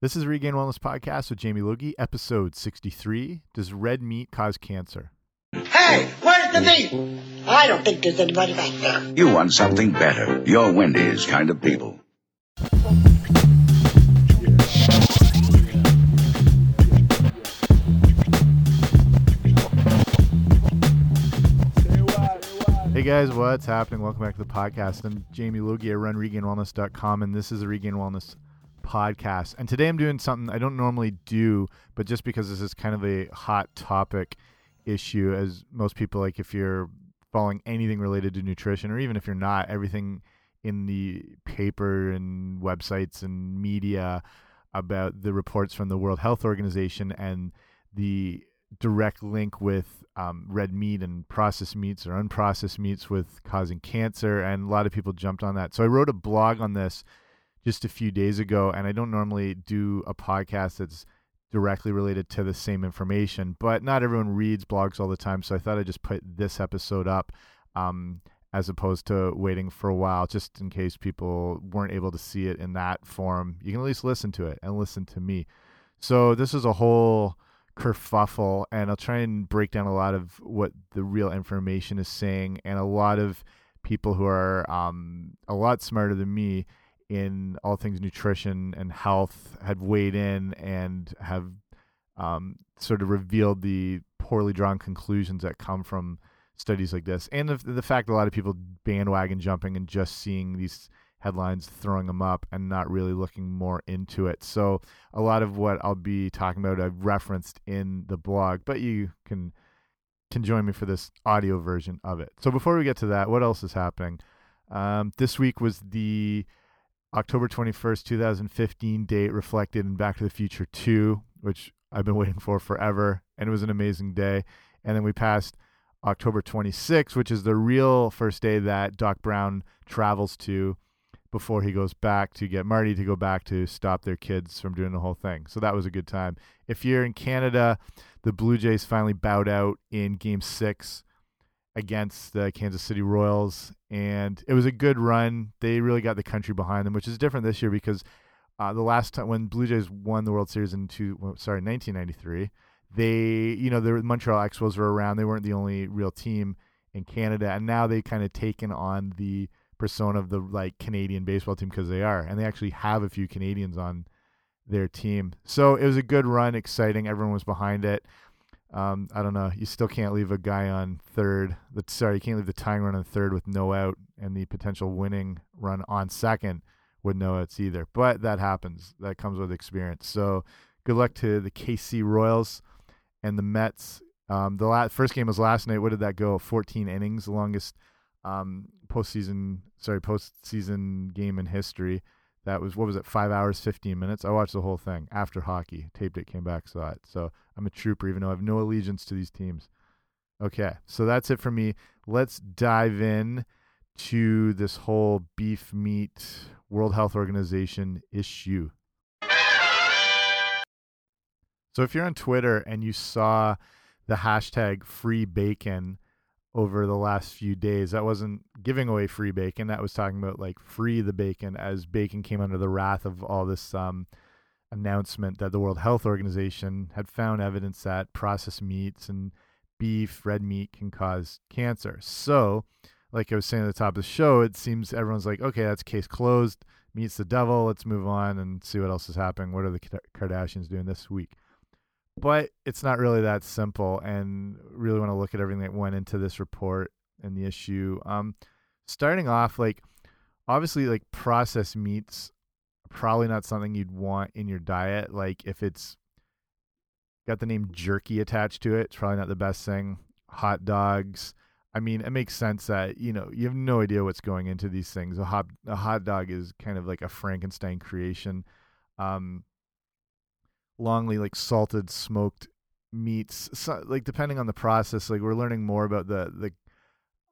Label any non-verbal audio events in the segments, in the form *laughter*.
This is Regain Wellness Podcast with Jamie Logie, episode 63. Does red meat cause cancer? Hey, where's the meat? I don't think there's anybody back there. You want something better. You're Wendy's kind of people. Hey guys, what's happening? Welcome back to the podcast. I'm Jamie Logie. I run regainwellness.com, and this is a Regain Wellness podcast. And today I'm doing something I don't normally do, but just because this is kind of a hot topic issue, as most people like, if you're following anything related to nutrition, or even if you're not, everything in the paper and websites and media about the reports from the World Health Organization and the direct link with um, red meat and processed meats or unprocessed meats with causing cancer. And a lot of people jumped on that. So I wrote a blog on this just a few days ago, and I don't normally do a podcast that's directly related to the same information, but not everyone reads blogs all the time. So I thought I'd just put this episode up. Um, as opposed to waiting for a while, just in case people weren't able to see it in that form. You can at least listen to it and listen to me. So this is a whole kerfuffle, and I'll try and break down a lot of what the real information is saying, and a lot of people who are um, a lot smarter than me in all things nutrition and health have weighed in and have um, sort of revealed the poorly drawn conclusions that come from studies like this, and the, the fact that a lot of people bandwagon jumping and just seeing these headlines, throwing them up, and not really looking more into it. So a lot of what I'll be talking about, I've referenced in the blog, but you can can join me for this audio version of it. So before we get to that, what else is happening? Um, this week was the October 21st, 2015 date reflected in Back to the Future 2, which I've been *laughs* waiting for forever, and it was an amazing day. And then we passed October 26th, which is the real first day that Doc Brown travels to before he goes back to get Marty to go back to stop their kids from doing the whole thing. So that was a good time. If you're in Canada, the Blue Jays finally bowed out in game six against the Kansas City Royals, and it was a good run. They really got the country behind them, which is different this year because uh, the last time when Blue Jays won the World Series in two, well, sorry, 1993 they you know the Montreal Expos were around. They weren't the only real team in Canada, and now they kind of taken on the persona of the like Canadian baseball team because they are, and they actually have a few Canadians on their team. So it was a good run, exciting. Everyone was behind it. Um, I don't know. You still can't leave a guy on third. The, sorry, you can't leave the tying run on third with no out and the potential winning run on second with no outs either. But that happens. That comes with experience. So good luck to the KC Royals and the Mets. Um, the last, first game was last night. What did that go? 14 innings, the longest um, postseason, sorry, postseason game in history. That was what was it? Five hours, 15 minutes. I watched the whole thing after hockey. Taped it, came back, saw it. So I'm a trooper, even though I have no allegiance to these teams. Okay, so that's it for me. Let's dive in to this whole beef meat World Health Organization issue. So if you're on Twitter and you saw the hashtag free bacon over the last few days, that wasn't giving away free bacon. That was talking about like free the bacon as bacon came under the wrath of all this um, announcement that the World Health Organization had found evidence that processed meats and beef, red meat can cause cancer. So, like I was saying at the top of the show, it seems everyone's like, okay, that's case closed. Meets the devil. Let's move on and see what else is happening. What are the Kardashians doing this week? But it's not really that simple and really want to look at everything that went into this report and the issue. Um starting off like obviously like processed meats probably not something you'd want in your diet. Like if it's got the name jerky attached to it it's probably not the best thing. Hot dogs i mean it makes sense that you know you have no idea what's going into these things. A hot a hot dog is kind of like a frankenstein creation. Um longly like salted smoked meats so, like depending on the process like we're learning more about the the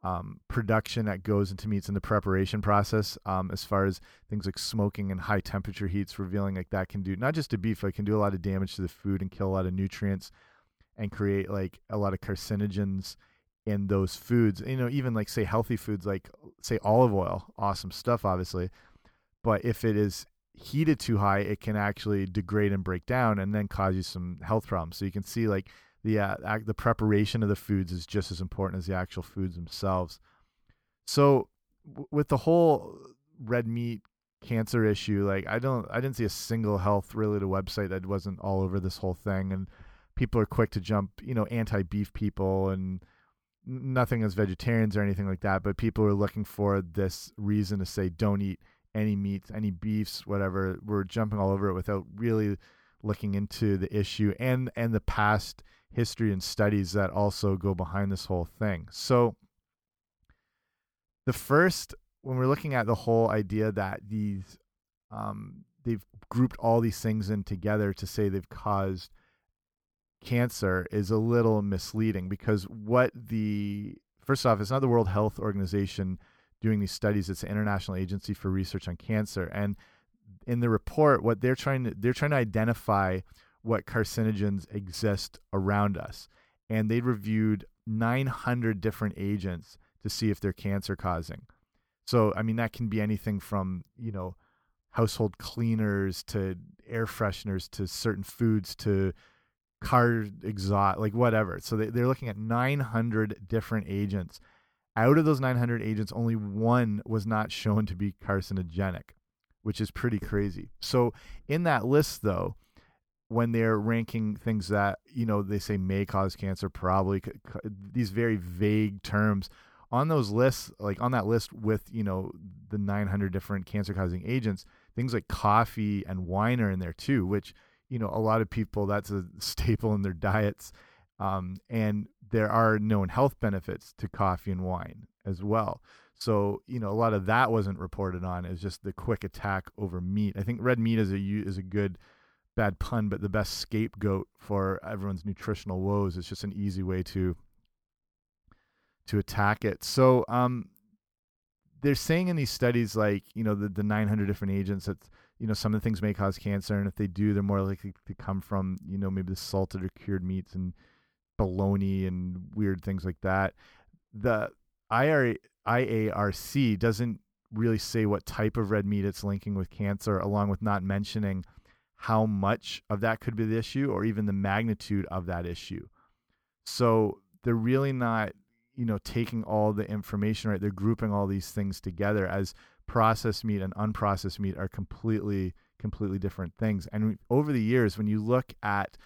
um, production that goes into meats and the preparation process um, as far as things like smoking and high temperature heats revealing like that can do not just to beef it can do a lot of damage to the food and kill a lot of nutrients and create like a lot of carcinogens in those foods. You know even like say healthy foods like say olive oil awesome stuff obviously but if it is heated too high, it can actually degrade and break down and then cause you some health problems. So you can see like the uh, the preparation of the foods is just as important as the actual foods themselves. So with the whole red meat cancer issue, like I don't I didn't see a single health related website that wasn't all over this whole thing and people are quick to jump, you know, anti beef people and nothing as vegetarians or anything like that, but people are looking for this reason to say don't eat any meats, any beefs, whatever. We're jumping all over it without really looking into the issue and and the past history and studies that also go behind this whole thing. So the first when we're looking at the whole idea that these um, they've grouped all these things in together to say they've caused cancer is a little misleading because what the first off it's not the World Health Organization doing these studies it's the International Agency for Research on Cancer and in the report what they're trying to they're trying to identify what carcinogens exist around us and they reviewed 900 different agents to see if they're cancer causing so I mean that can be anything from you know household cleaners to air fresheners to certain foods to car exhaust, like whatever. So they, they're looking at 900 different agents. Out of those 900 agents, only one was not shown to be carcinogenic, which is pretty crazy. So in that list, though, when they're ranking things that you know they say may cause cancer, probably these very vague terms on those lists, like on that list with you know the 900 different cancer-causing agents, things like coffee and wine are in there too, which you know a lot of people that's a *laughs* staple in their diets um, and there are known health benefits to coffee and wine as well. So you know a lot of that wasn't reported on as just the quick attack over meat. I think red meat is a is a good bad pun but the best scapegoat for everyone's nutritional woes. It's just an easy way to to attack it. So um they're saying in these studies like you know the, the 900 different agents that you know some of the things may cause cancer and if they do they're more likely to come from you know maybe the salted or cured meats and bologna and weird things like that. The IRA, IARC doesn't really say what type of red meat it's linking with cancer along with not mentioning how much of that could be the issue or even the magnitude of that issue. So they're really not you know taking all the information right? They're grouping all these things together as processed meat and unprocessed meat are completely completely different things. And over the years when you look at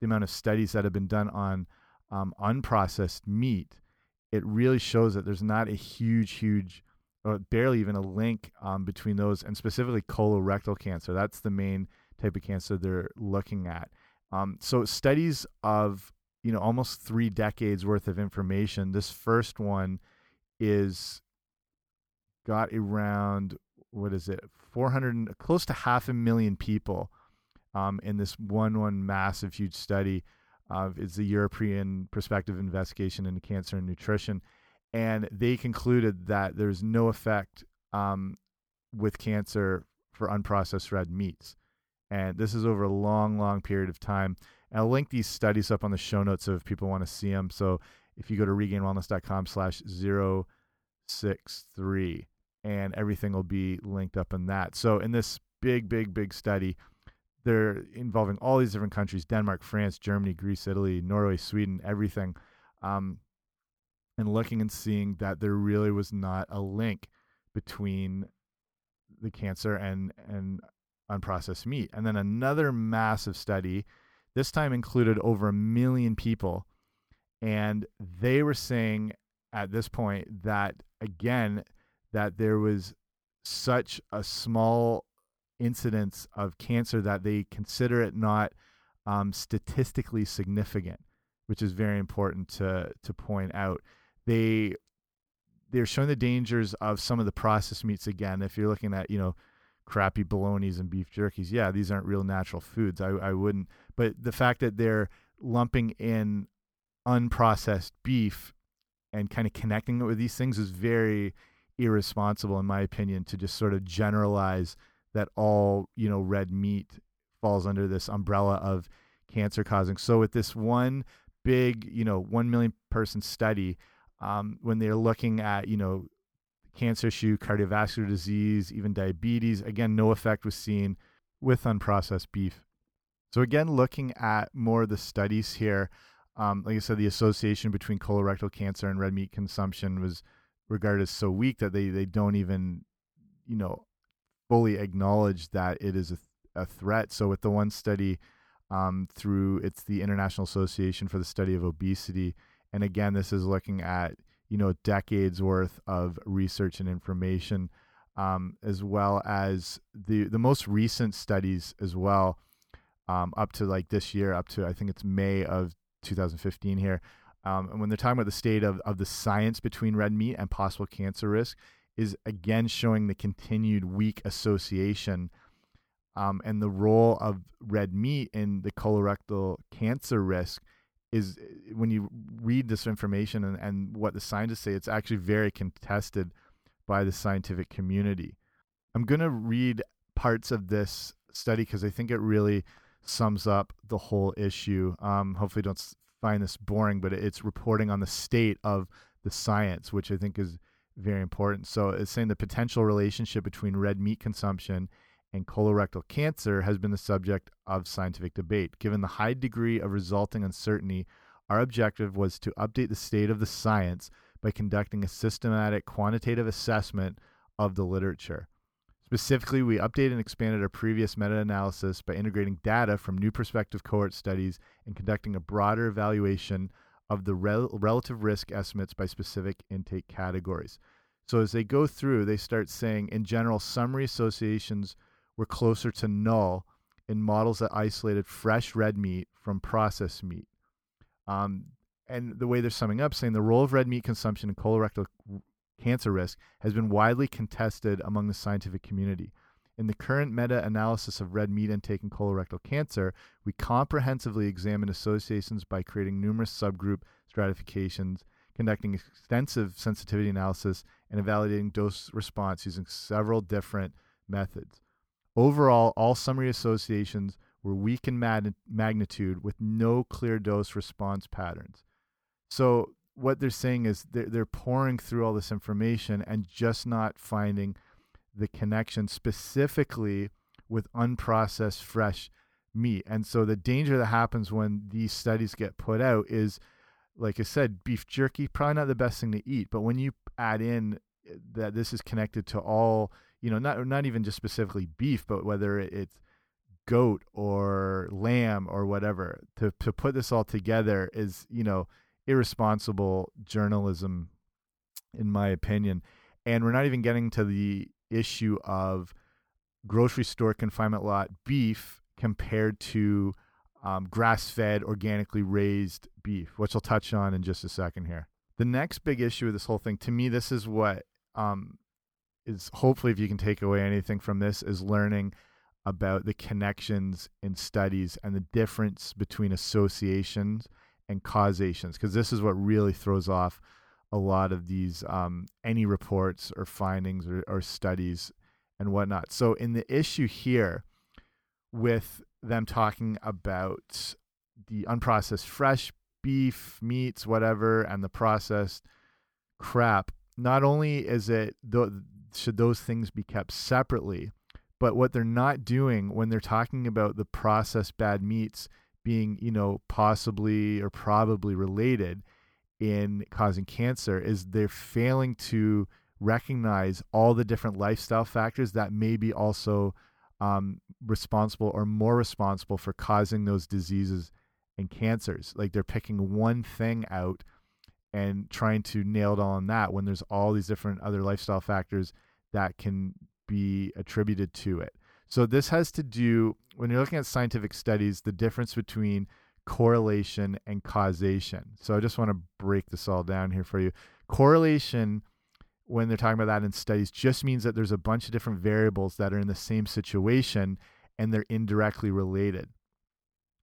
the amount of studies that have been done on um, unprocessed meat it really shows that there's not a huge huge or barely even a link um, between those and specifically colorectal cancer that's the main type of cancer they're looking at um, so studies of you know almost three decades worth of information. This first one is got around what is it 400 close to half a million people um, in this one one massive huge study of it's the European Prospective Investigation into Cancer and Nutrition, and they concluded that there's no effect um, with cancer for unprocessed red meats, and this is over a long, long period of time. And I'll link these studies up on the show notes so if people want to see them. So if you go to regainwellness.com slash 063 and everything will be linked up in that. So in this big, big, big study, they're involving all these different countries, Denmark, France, Germany, Greece, Italy, Norway, Sweden, everything. Um, and looking and seeing that there really was not a link between the cancer and, and unprocessed meat. And then another massive study this time included over a million people. And they were saying at this point that, again, that there was such a small incidence of cancer that they consider it not um, statistically significant, which is very important to to point out. They they're showing the dangers of some of the processed meats again. If you're looking at you know crappy bolognas and beef jerkies. Yeah, these aren't real natural foods. I, I wouldn't. But the fact that they're lumping in unprocessed beef and kind of connecting it with these things is very irresponsible, in my opinion, to just sort of generalize that all you know red meat falls under this umbrella of cancer causing. So with this one big, you know, one million person study, um, when they're looking at you know cancer issue, cardiovascular disease, even diabetes. Again, no effect was seen with unprocessed beef. So again, looking at more of the studies here, um, like I said, the association between colorectal cancer and red meat consumption was regarded as so weak that they they don't even, you know, fully acknowledge that it is a, a threat. So with the one study um, through it's the International Association for the Study of Obesity, and again, this is looking at you know decades worth of research and information, um, as well as the the most recent studies as well, um, up to like this year, up to I think it's May of 2015 here. Um, and when they're talking about the state of, of the science between red meat and possible cancer risk, is again showing the continued weak association um, and the role of red meat in the colorectal cancer risk is when you read this information and, and what the scientists say, it's actually very contested by the scientific community. I'm going to read parts of this study because I think it really sums up the whole issue. Um, hopefully, don't find this boring, but it's reporting on the state of the science, which I think is very important. So it's saying the potential relationship between red meat consumption and colorectal cancer has been the subject of scientific debate. Given the high degree of resulting uncertainty, our objective was to update the state of the science by conducting a systematic quantitative assessment of the literature. Specifically, we updated and expanded our previous meta analysis by integrating data from new prospective cohort studies and conducting a broader evaluation of the rel relative risk estimates by specific intake categories. So, as they go through, they start saying, in general, summary associations were closer to null in models that isolated fresh red meat from processed meat. Um, and the way they're summing up, saying the role of red meat consumption in colorectal cancer risk has been widely contested among the scientific community. In the current meta analysis of red meat intake in colorectal cancer, we comprehensively examine associations by creating numerous subgroup stratifications, conducting extensive sensitivity analysis, and evaluating dose response using several different methods. Overall, all summary associations were weak in magnitude with no clear dose response patterns. So, what they're saying is they're, they're pouring through all this information and just not finding the connection specifically with unprocessed fresh meat. And so, the danger that happens when these studies get put out is, like I said, beef jerky, probably not the best thing to eat. But when you add in eh, that this is connected to all you know, not not even just specifically beef, but whether it's goat or lamb or whatever, to to put this all together is, you know, irresponsible journalism, in my opinion. And we're not even getting to the issue of grocery store confinement lot beef compared to um, grass fed, organically raised beef, which I'll touch on in just a second here. The next big issue of this whole thing, to me, this is what um, is hopefully if you can take away anything from this is learning about the connections in studies and the difference between associations and causations because this is what really throws off a lot of these um, any reports or findings or, or studies and whatnot so in the issue here with them talking about the unprocessed fresh beef meats whatever and the processed crap not only is it the should those things be kept separately? But what they're not doing when they're talking about the processed bad meats being, you know, possibly or probably related in causing cancer is they're failing to recognize all the different lifestyle factors that may be also um, responsible or more responsible for causing those diseases and cancers. Like they're picking one thing out and trying to nail it all on that when there's all these different other lifestyle factors that can be attributed to it. So this has to do when you're looking at scientific studies, the difference between correlation and causation. So I just want to break this all down here for you. Correlation when they're talking about that in studies just means that there's a bunch of different variables that are in the same situation and they're indirectly related.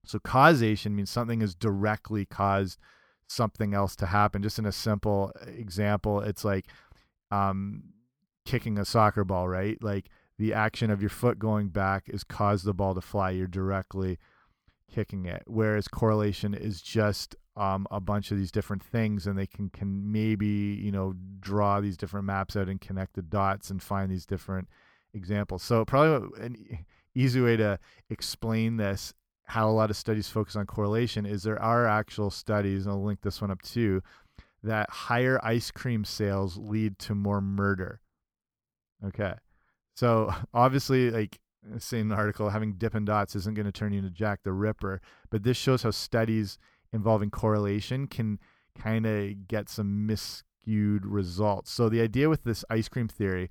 So causation means something is directly caused something else to happen. Just in a simple example, it's like um, kicking a soccer ball, right? Like the action of your foot going back is cause the ball to fly. You're directly kicking it. Whereas correlation is just um, a bunch of these different things, and they can can maybe you know draw these different maps out and connect the dots and find these different examples. So probably an easy way to explain this, how a lot of studies focus on correlation, is there are actual studies, and I'll link this one up too, that higher ice cream sales lead to more murder. Okay. So *laughs* obviously, like same article, having Dippin' Dots isn't going to turn you into Jack the Ripper, but this shows how studies involving correlation can kind of get some miscued results. So the idea with this ice cream theory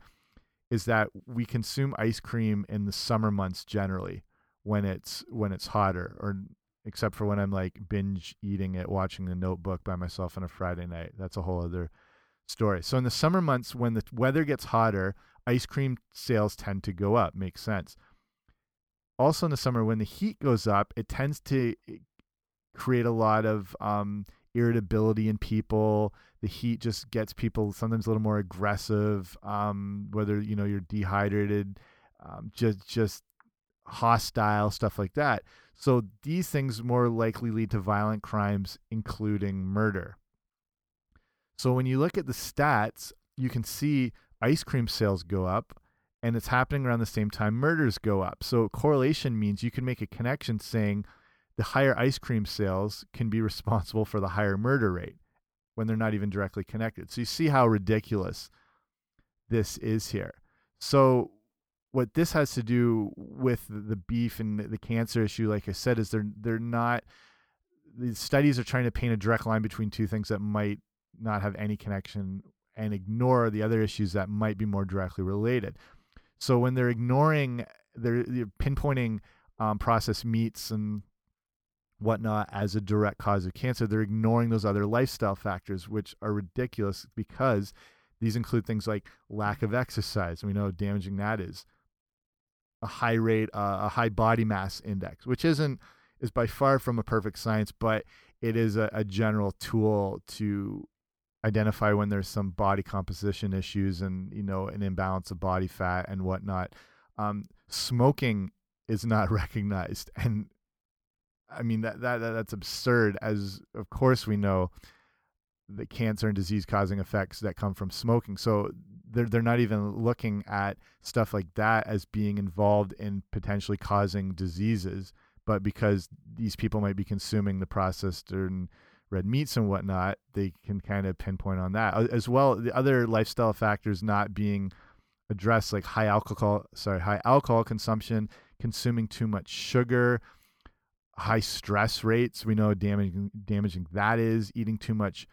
is that we consume ice cream in the summer months generally when it's when it's hotter or except for when I'm like binge eating it watching the notebook by myself on a Friday night. That's a whole other story. So in the summer months when the weather gets hotter, ice cream sales tend to go up. Makes sense. Also in the summer when the heat goes up, it tends to eh, create a lot of um, irritability in people. The heat just gets people sometimes a little more aggressive. Um, whether you know you're dehydrated, um, just just hostile stuff like that. So these things more likely lead to violent crimes, including murder. So when you look at the stats, you can see ice cream sales go up, and it's happening around the same time murders go up. So correlation means you can make a connection saying the higher ice cream sales can be responsible for the higher murder rate when they're not even directly connected. So you see how ridiculous this is here. So what this has to do with the beef and the cancer issue, like I said, is they're they're not. The studies are trying to paint a direct line between two things that might not have any connection and ignore the other issues that might be more directly related. So when they're ignoring, they're, they're pinpointing um, processed meats and whatnot as a direct cause of cancer. They're ignoring those other lifestyle factors, which are ridiculous because these include things like lack of exercise. We know how damaging that is. A high rate, uh, a high body mass index, which isn't is by far from a perfect science, but it is a, a general tool to identify when there's some body composition issues and you know an imbalance of body fat and whatnot. Um, smoking is not *laughs* recognized, and I mean that, that that's absurd. As of course we know the cancer and disease causing effects that come from smoking. So they're they're not even looking at stuff like that as being involved in potentially causing diseases, but because these people might be consuming the processed and red meats and whatnot, they can kind of pinpoint on that as well. The other lifestyle factors not being addressed, like high alcohol, sorry, high alcohol consumption, consuming too much sugar, high stress rates. We know damaging damaging that is eating too much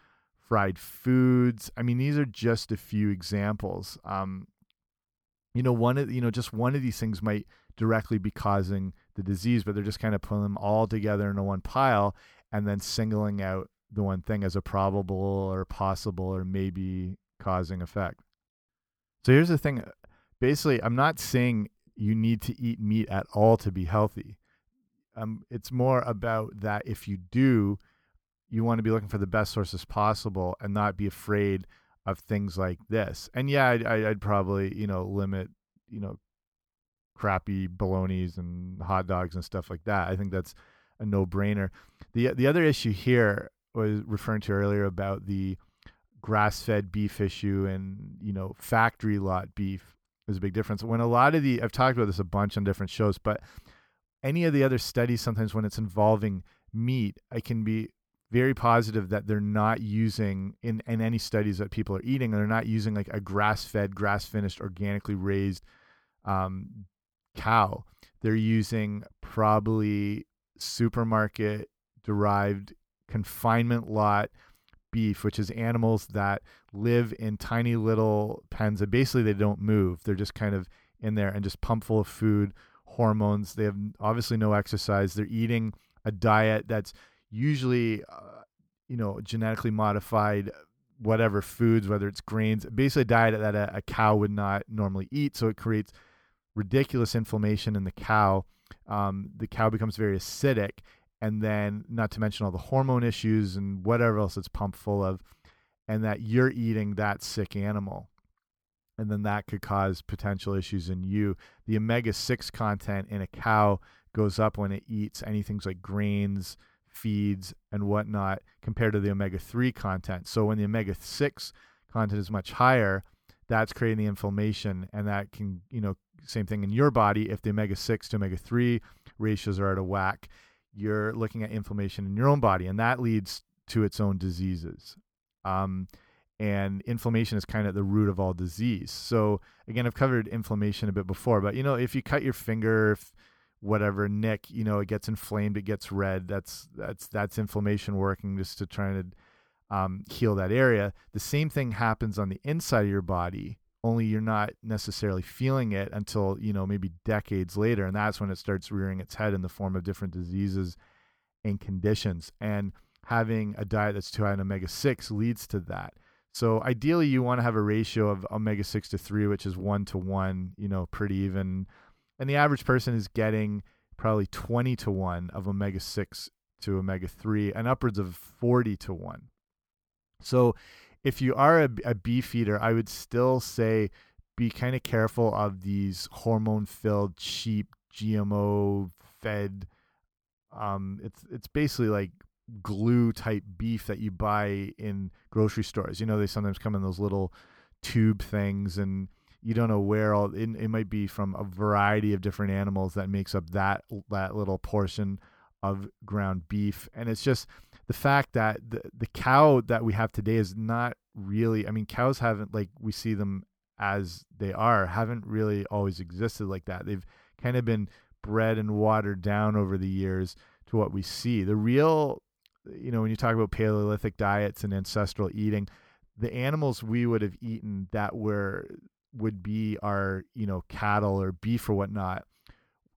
fried foods. I mean, these are just a few examples. Um, you know, one of you know just one of these things might directly be causing the disease, but they're just kind of putting them all together into one pile and then singling out the one thing as a probable or possible or maybe causing effect. So here's the thing. Basically, I'm not saying you need to eat meat at all to be healthy um, it's more about that if you do, you want to be looking for the best sources possible and not be afraid of things like this. And yeah, I'd, I'd probably you know limit you know crappy bolognas and hot dogs and stuff like that. I think that's a no brainer. the The other issue here was referring to earlier about the grass fed beef issue and you know factory lot beef is a big difference. When a lot of the I've talked about this a bunch on different shows, but any of the other studies, sometimes when it's involving meat, I can be very positive that they're not using in, in any studies that people are eating, they're not using like a grass fed, grass finished, organically raised um, cow. They're using probably supermarket derived confinement lot beef, which is animals that live in tiny little pens and basically they don't move. They're just kind of in there and just pumped full of food hormones. They have obviously no exercise. They're eating a diet that's usually, uh, you know, genetically modified, whatever foods, whether it's grains, basically a diet that a, a cow would not normally eat. So it creates ridiculous inflammation in the cow. Um, the cow becomes very acidic, and then not to mention all the hormone issues and whatever else it's pumped full of, and that you're eating that sick animal and then that could cause potential issues in you. The omega 6 content in a cow goes up when it eats anything like grains, feeds, and whatnot compared to the omega 3 content. So when the omega 6 content is much higher, that's creating the inflammation, and that can you know same thing in your body if the omega six to omega three ratios are out of whack. You're looking at inflammation in your own body, and that leads to its own diseases. Um, and inflammation is kind of the root of all disease. So again, I've covered inflammation a bit before, but you know, if you cut your finger, if whatever nick, you know, it gets inflamed, it gets red. That's that's that's inflammation working just to try to um, heal that area. The same thing happens on the inside of your body, only you're not necessarily feeling it until you know maybe decades later, and that's when it starts rearing its head in the form of different diseases and conditions. And having a diet that's too high in omega six leads to that. So ideally, you want to have a ratio of omega six to three, which is one to one. You know, pretty even. And the average person is getting probably twenty to one of omega six to omega three, and upwards of forty to one. So, if you are a, a beef eater, I would still say be kind of careful of these hormone filled, cheap, GMO fed. Um, it's it's basically like glue type beef that you buy in grocery stores. You know, they sometimes come in those little tube things and you don't know where all it, it might be from a variety of different animals that makes up that that little portion of ground beef and it's just the fact that the the cow that we have today is not really I mean cows haven't like we see them as they are haven't really always existed like that. They've kind of been bred and watered down over the years to what we see. The real you know, when you talk about Paleolithic diets and ancestral eating, the animals we would have eaten that were would be our you know cattle or beef or whatnot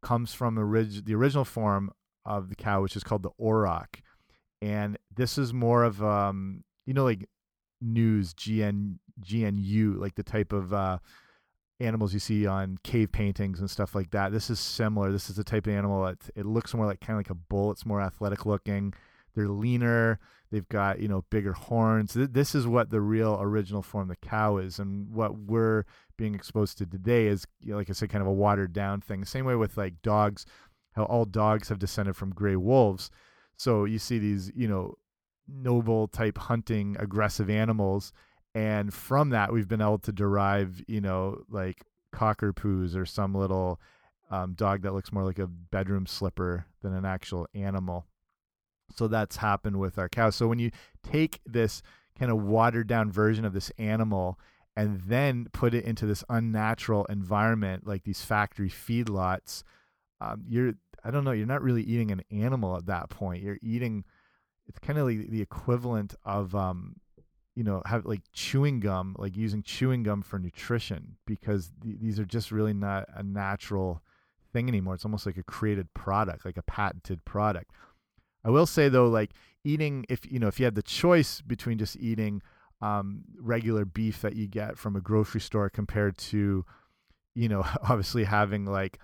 comes from the, orig the original form of the cow, which is called the auroch, and this is more of um you know like news gn gnu like the type of uh animals you see on cave paintings and stuff like that this is similar this is the type of animal that it looks more like kind of like a bull it's more athletic looking they're leaner. They've got you know bigger horns. This is what the real original form of the cow is, and what we're being exposed to today is, you know, like I said, kind of a watered down thing. Same way with like dogs, how all dogs have descended from gray wolves. So you see these you know noble type hunting aggressive animals, and from that we've been able to derive you know like cockerpoos or some little um, dog that looks more like a bedroom slipper than an actual animal. So that's happened with our cows. So when you take this kind of watered down version of this animal and then put it into this unnatural environment like these factory feedlots, um, you're I don't know, you're not really eating an animal at that point. You're eating it's kind of like the equivalent of um, you know, have like chewing gum, like using chewing gum for nutrition because th these are just really not a natural thing anymore. It's almost like a created product, like a patented product. I will say though, like eating if you know if you had the choice between just eating um, regular beef that you get from a grocery store compared to, you know, *laughs* obviously having like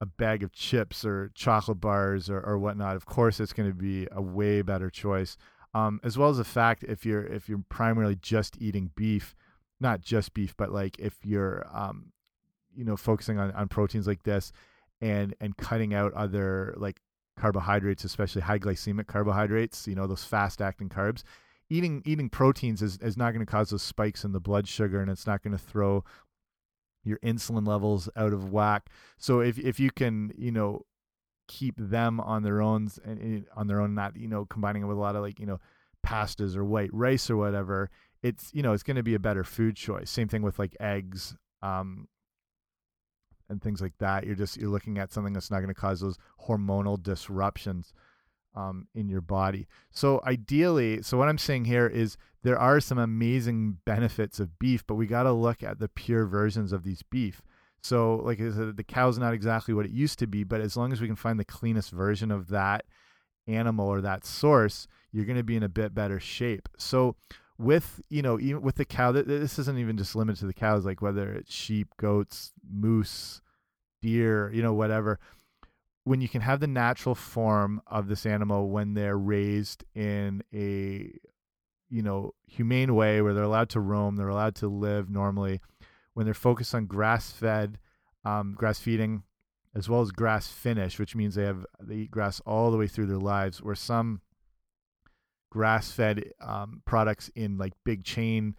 a bag of chips or chocolate bars or, or whatnot. Of course, it's going to be a way better choice. Um, as well as the fact if you're if you're primarily just eating beef, not just beef, but like if you're um, you know focusing on, on proteins like this and and cutting out other like carbohydrates, especially high glycemic carbohydrates, you know, those fast acting carbs. Eating eating proteins is, is not going to cause those spikes in the blood sugar and it's not going to throw your insulin levels out of whack. So if if you can, you know, keep them on their own and on their own, not, you know, combining it with a lot of like, you know, pastas or white rice or whatever, it's, you know, it's going to be a better food choice. Same thing with like eggs. Um, and things like that. You're just you're looking at something that's not going to cause those hormonal disruptions um, in your body. So ideally, so what I'm saying here is there are some amazing benefits of beef, but we got to look at the pure versions of these beef. So like I said, the cow's not exactly what it used to be, but as long as we can find the cleanest version of that animal or that source, you're going to be in a bit better shape. So with you know even with the cow this isn't even just limited to the cows like whether it's sheep goats moose deer you know whatever when you can have the natural form of this animal when they're raised in a you know humane way where they're allowed to roam they're allowed to live normally when they're focused on grass fed um, grass feeding as well as grass finish which means they have they eat grass all the way through their lives where some grass fed um, products in like big chain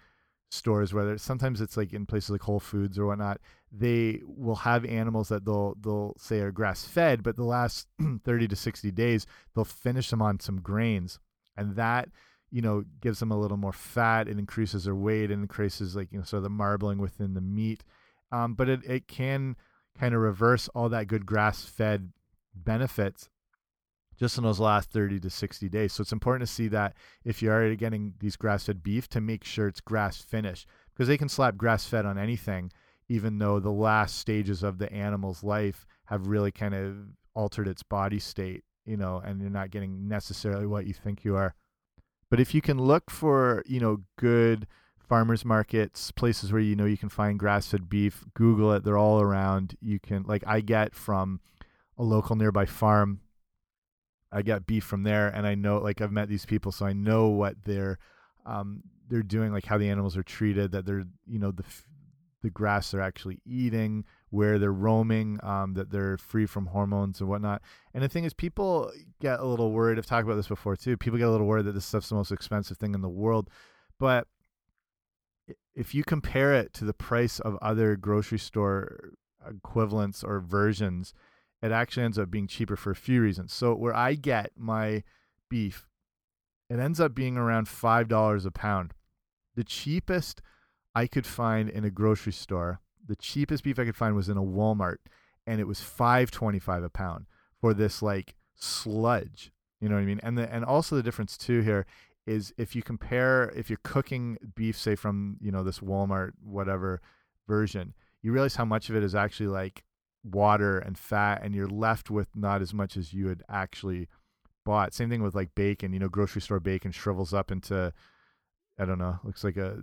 stores, whether sometimes it's like in places like Whole Foods or whatnot, they will have animals that they'll they'll say are grass fed, but the last *clears throat* 30 to 60 days they'll finish them on some grains, and that you know gives them a little more fat. It increases their weight and increases like you know sort of the marbling within the meat, um, but it it can kind of reverse all that good grass fed benefits just in those last 30 to 60 days. So it's important to see that if you're already getting these grass fed beef to make sure it's grass finished because they can slap grass fed on anything, even though the last stages of the animal's life have really kind of altered its body state, you know, and you're not getting necessarily what you think you are. But if you can look for, you know, good farmers markets, places where you know you can find grass fed beef, Google it, they're all around. You can, like, I get from a local nearby farm I get beef from there, and I know like I've met these people, so I know what they're um, they're doing, like how the animals are treated, that they're you know the the grass they're actually eating, where they're roaming, um, that they're free from hormones and whatnot. And the thing is, people get a little worried. I've talked about this before too. People get a little worried that this stuff's the most expensive thing in the world, but if you compare it to the price of other grocery store equivalents or versions, it actually ends up being cheaper for a few reasons. So where I get my beef, it ends up being around five dollars a pound. The cheapest I could find in a grocery store, the cheapest beef I could find was in a Walmart, and it was five twenty five a pound for this like sludge. You know what I mean? And the and also the difference too here is if you compare if you're cooking beef, say from you know this Walmart whatever version, you realize how much of it is actually like water and fat and you're left with not as much as you had actually bought. Same thing with like bacon, you know, grocery store bacon shrivels up into I don't know, looks like a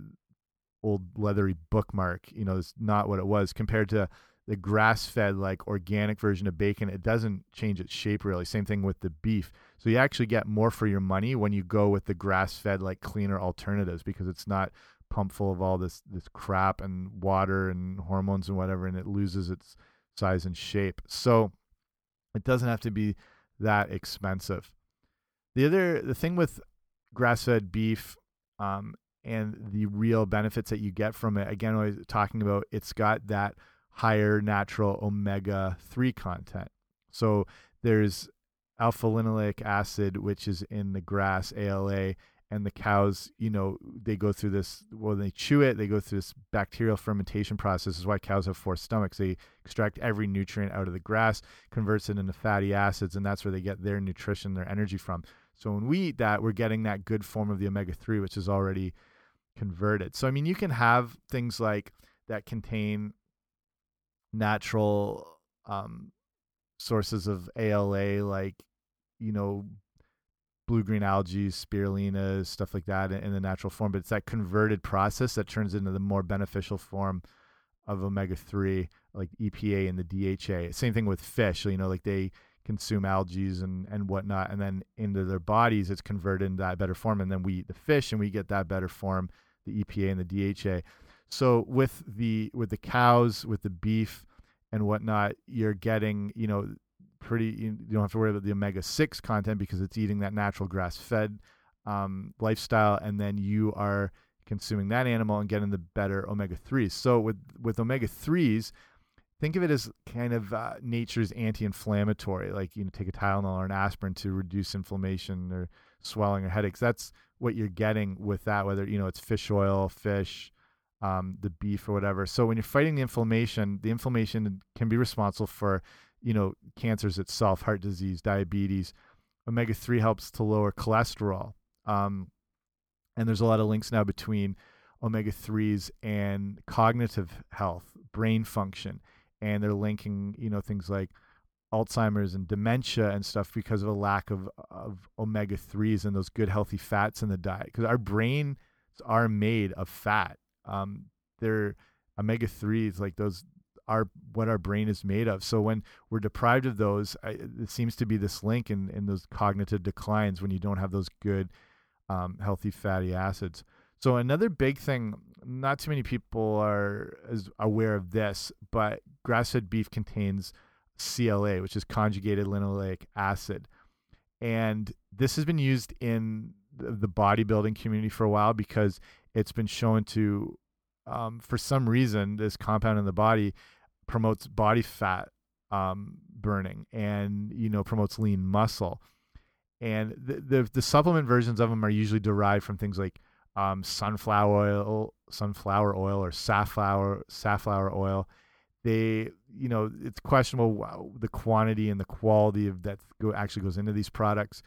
old leathery bookmark. You know, it's not what it was compared to the grass-fed like organic version of bacon. It doesn't change its shape really. Same thing with the beef. So you actually get more for your money when you go with the grass-fed like cleaner alternatives because it's not pumped full of all this this crap and water and hormones and whatever and it loses its size and shape. So it doesn't have to be that expensive. The other the thing with grass-fed beef um, and the real benefits that you get from it, again, I was talking about it's got that higher natural omega three content. So there's alpha linoleic acid, which is in the grass ALA, and the cows, you know, they go through this when they chew it, they go through this bacterial fermentation process. This is why cows have four stomachs. They extract every nutrient out of the grass, converts it into fatty acids, and that's where they get their nutrition, their energy from. So when we eat that, we're getting that good form of the omega three, which is already converted. So I mean, you can have things like that contain natural um, sources of ALA, like you know blue green algae, spirulina, stuff like that in, the natural form. But it's that converted process that turns into the more beneficial form of omega three, like EPA and the DHA. Same thing with fish. You know, like they consume algae and and whatnot, and then into their bodies, it's converted into that better form, and then we eat the fish and we get that better form, the EPA and the DHA. So with the with the cows, with the beef and whatnot, you're getting you know pretty you don't have to worry about the omega 6 content because it's eating that natural grass fed um, lifestyle. And then you are consuming that animal and getting the better omega 3s so with with omega 3s think of it as kind of uh, nature's anti-inflammatory. Like you know take a tylenol or an aspirin to reduce inflammation or swelling or headaches. That's what you're getting with that whether you know it's fish oil fish um, the beef or whatever. So when you're fighting the inflammation the inflammation can be responsible for you know, cancers itself, heart disease, diabetes. Omega 3 helps to lower cholesterol. Um, and there's a lot of links now between omega 3s and cognitive health, brain function. And they're linking, you know, things like Alzheimer's and dementia and stuff because of a lack of, of omega 3s and those good healthy fats in the diet. Because our brains are made of fat. Um, they're omega 3s, like those our what our brain is made of. So when we're deprived of those, it seems to be this link in in those cognitive declines when you don't have those good, um, healthy fatty acids. So another big thing, not too many people are as aware of this, but grass-fed beef contains CLA, which is conjugated linoleic acid, and this has been used in the bodybuilding community for a while because it's been shown to, um, for some reason, this compound in the body promotes body fat um, burning and you know promotes lean muscle. And the, the, the supplement versions of them are usually derived from things like um, sunflower oil, sunflower oil, or safflower safflower oil. They, you know, it's questionable the quantity and the quality of that go, actually goes into these products.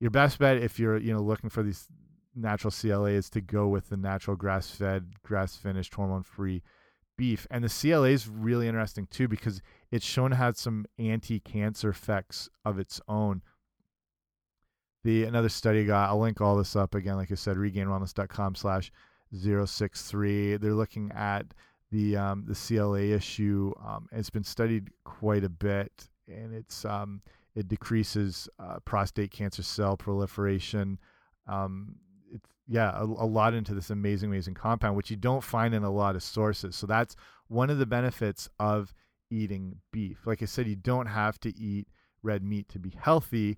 Your best bet if you're, you know, looking for these natural CLA is to go with the natural grass-fed, grass-finished, hormone-free beef. And the CLA is really interesting too because it's shown to have some anti-cancer effects of its own. The another study got I'll link all this up again, like I said, regainwellness.com slash 063. They're looking at the um, the CLA issue. Um, it's been studied quite a bit, and it's um, it decreases uh, prostate cancer cell proliferation. Um, yeah, a, a, lot into this amazing, amazing compound, which you don't find in a lot of sources. So that's one of the benefits of eating beef. Like I said, you don't have to eat red meat to be healthy,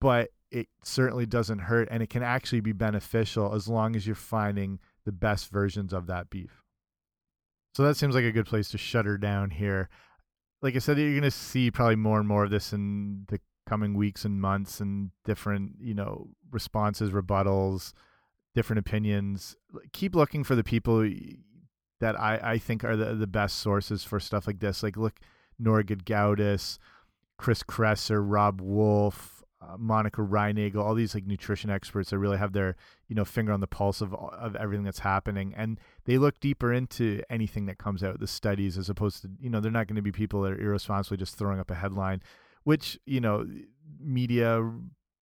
but it certainly doesn't hurt, and it can actually be beneficial as long as you're finding the best versions of that beef. So that seems like a good place to shut her down here. Like I said, you're going to see probably more and more of this in the coming weeks and months and different, you know, responses, rebuttals, different opinions. Keep looking for the people that I, I think are the, the best sources for stuff like this. Like, look, Nora Gedgaudas, Chris Kresser, Robb Wolf, uh, Monica Reinagel, all these like nutrition experts that really have their you know finger on the pulse of of everything that's happening, and they look deeper into anything that comes out, the studies, as opposed to you know they're not going to be people that are irresponsibly just throwing up a headline, which you know media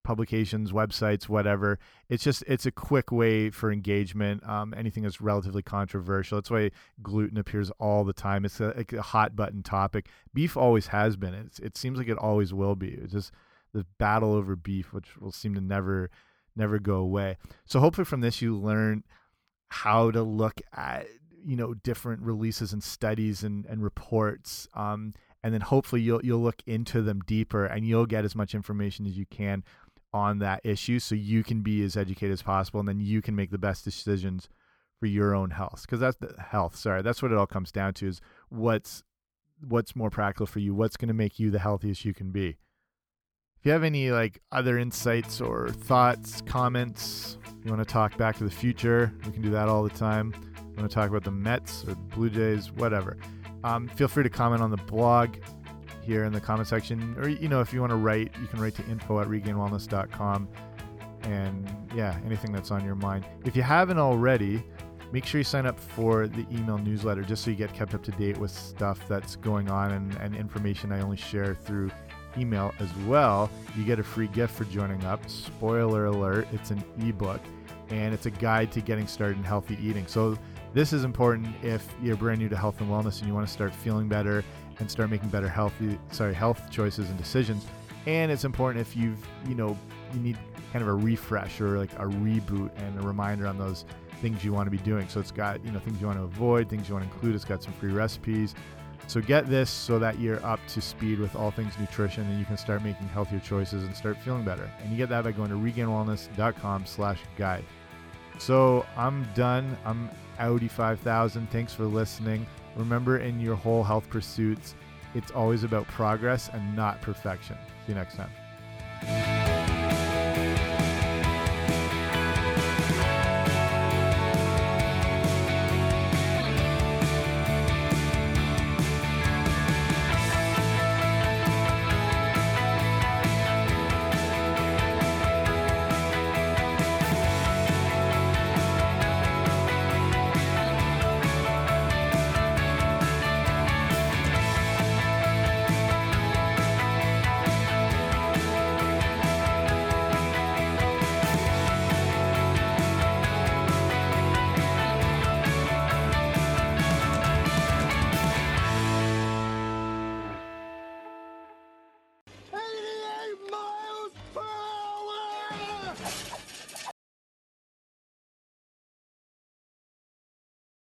publications, websites, whatever. It's just it's a quick way for engagement. Um, anything that's relatively controversial. That's why gluten appears all the time. It's a, a hot button topic. Beef always has been. It's, it seems like it always will be. It's just the battle over beef, which will seem to never never go away. So hopefully from this you learn how to look at you know different releases and studies and and reports. Um, and then hopefully you'll you'll look into them deeper and you'll get as much information as you can on that issue so you can be as educated as possible and then you can make the best decisions for your own health because that's the health sorry that's what it all comes down to is what's what's more practical for you what's going to make you the healthiest you can be if you have any like other insights or thoughts, comments, you want to talk back to the future, we can do that all the time. You want to talk about the Mets or Blue Jays, whatever. Um, feel free to comment on the blog here in the comment section, or you know, if you want to write, you can write to info at regainwellness.com. And yeah, anything that's on your mind. If you haven't already, make sure you sign up for the email newsletter just so you get kept up to date with stuff that's going on and, and information I only share through email as well, you get a free gift for joining up. Spoiler alert, it's an ebook and it's a guide to getting started in healthy eating. So, this is important if you're brand new to health and wellness and you want to start feeling better and start making better healthy sorry health choices and decisions and it's important if you've you know you need kind of a refresh or like a reboot and a reminder on those things you want to be doing so it's got you know things you want to avoid things you want to include it's got some free recipes so get this so that you're up to speed with all things nutrition and you can start making healthier choices and start feeling better. And you get that by going to regainwellness.com slash guide. So I'm done. I'm Audi 5000. Thanks for listening. Remember in your whole health pursuits, it's always about progress and not perfection. See you next time.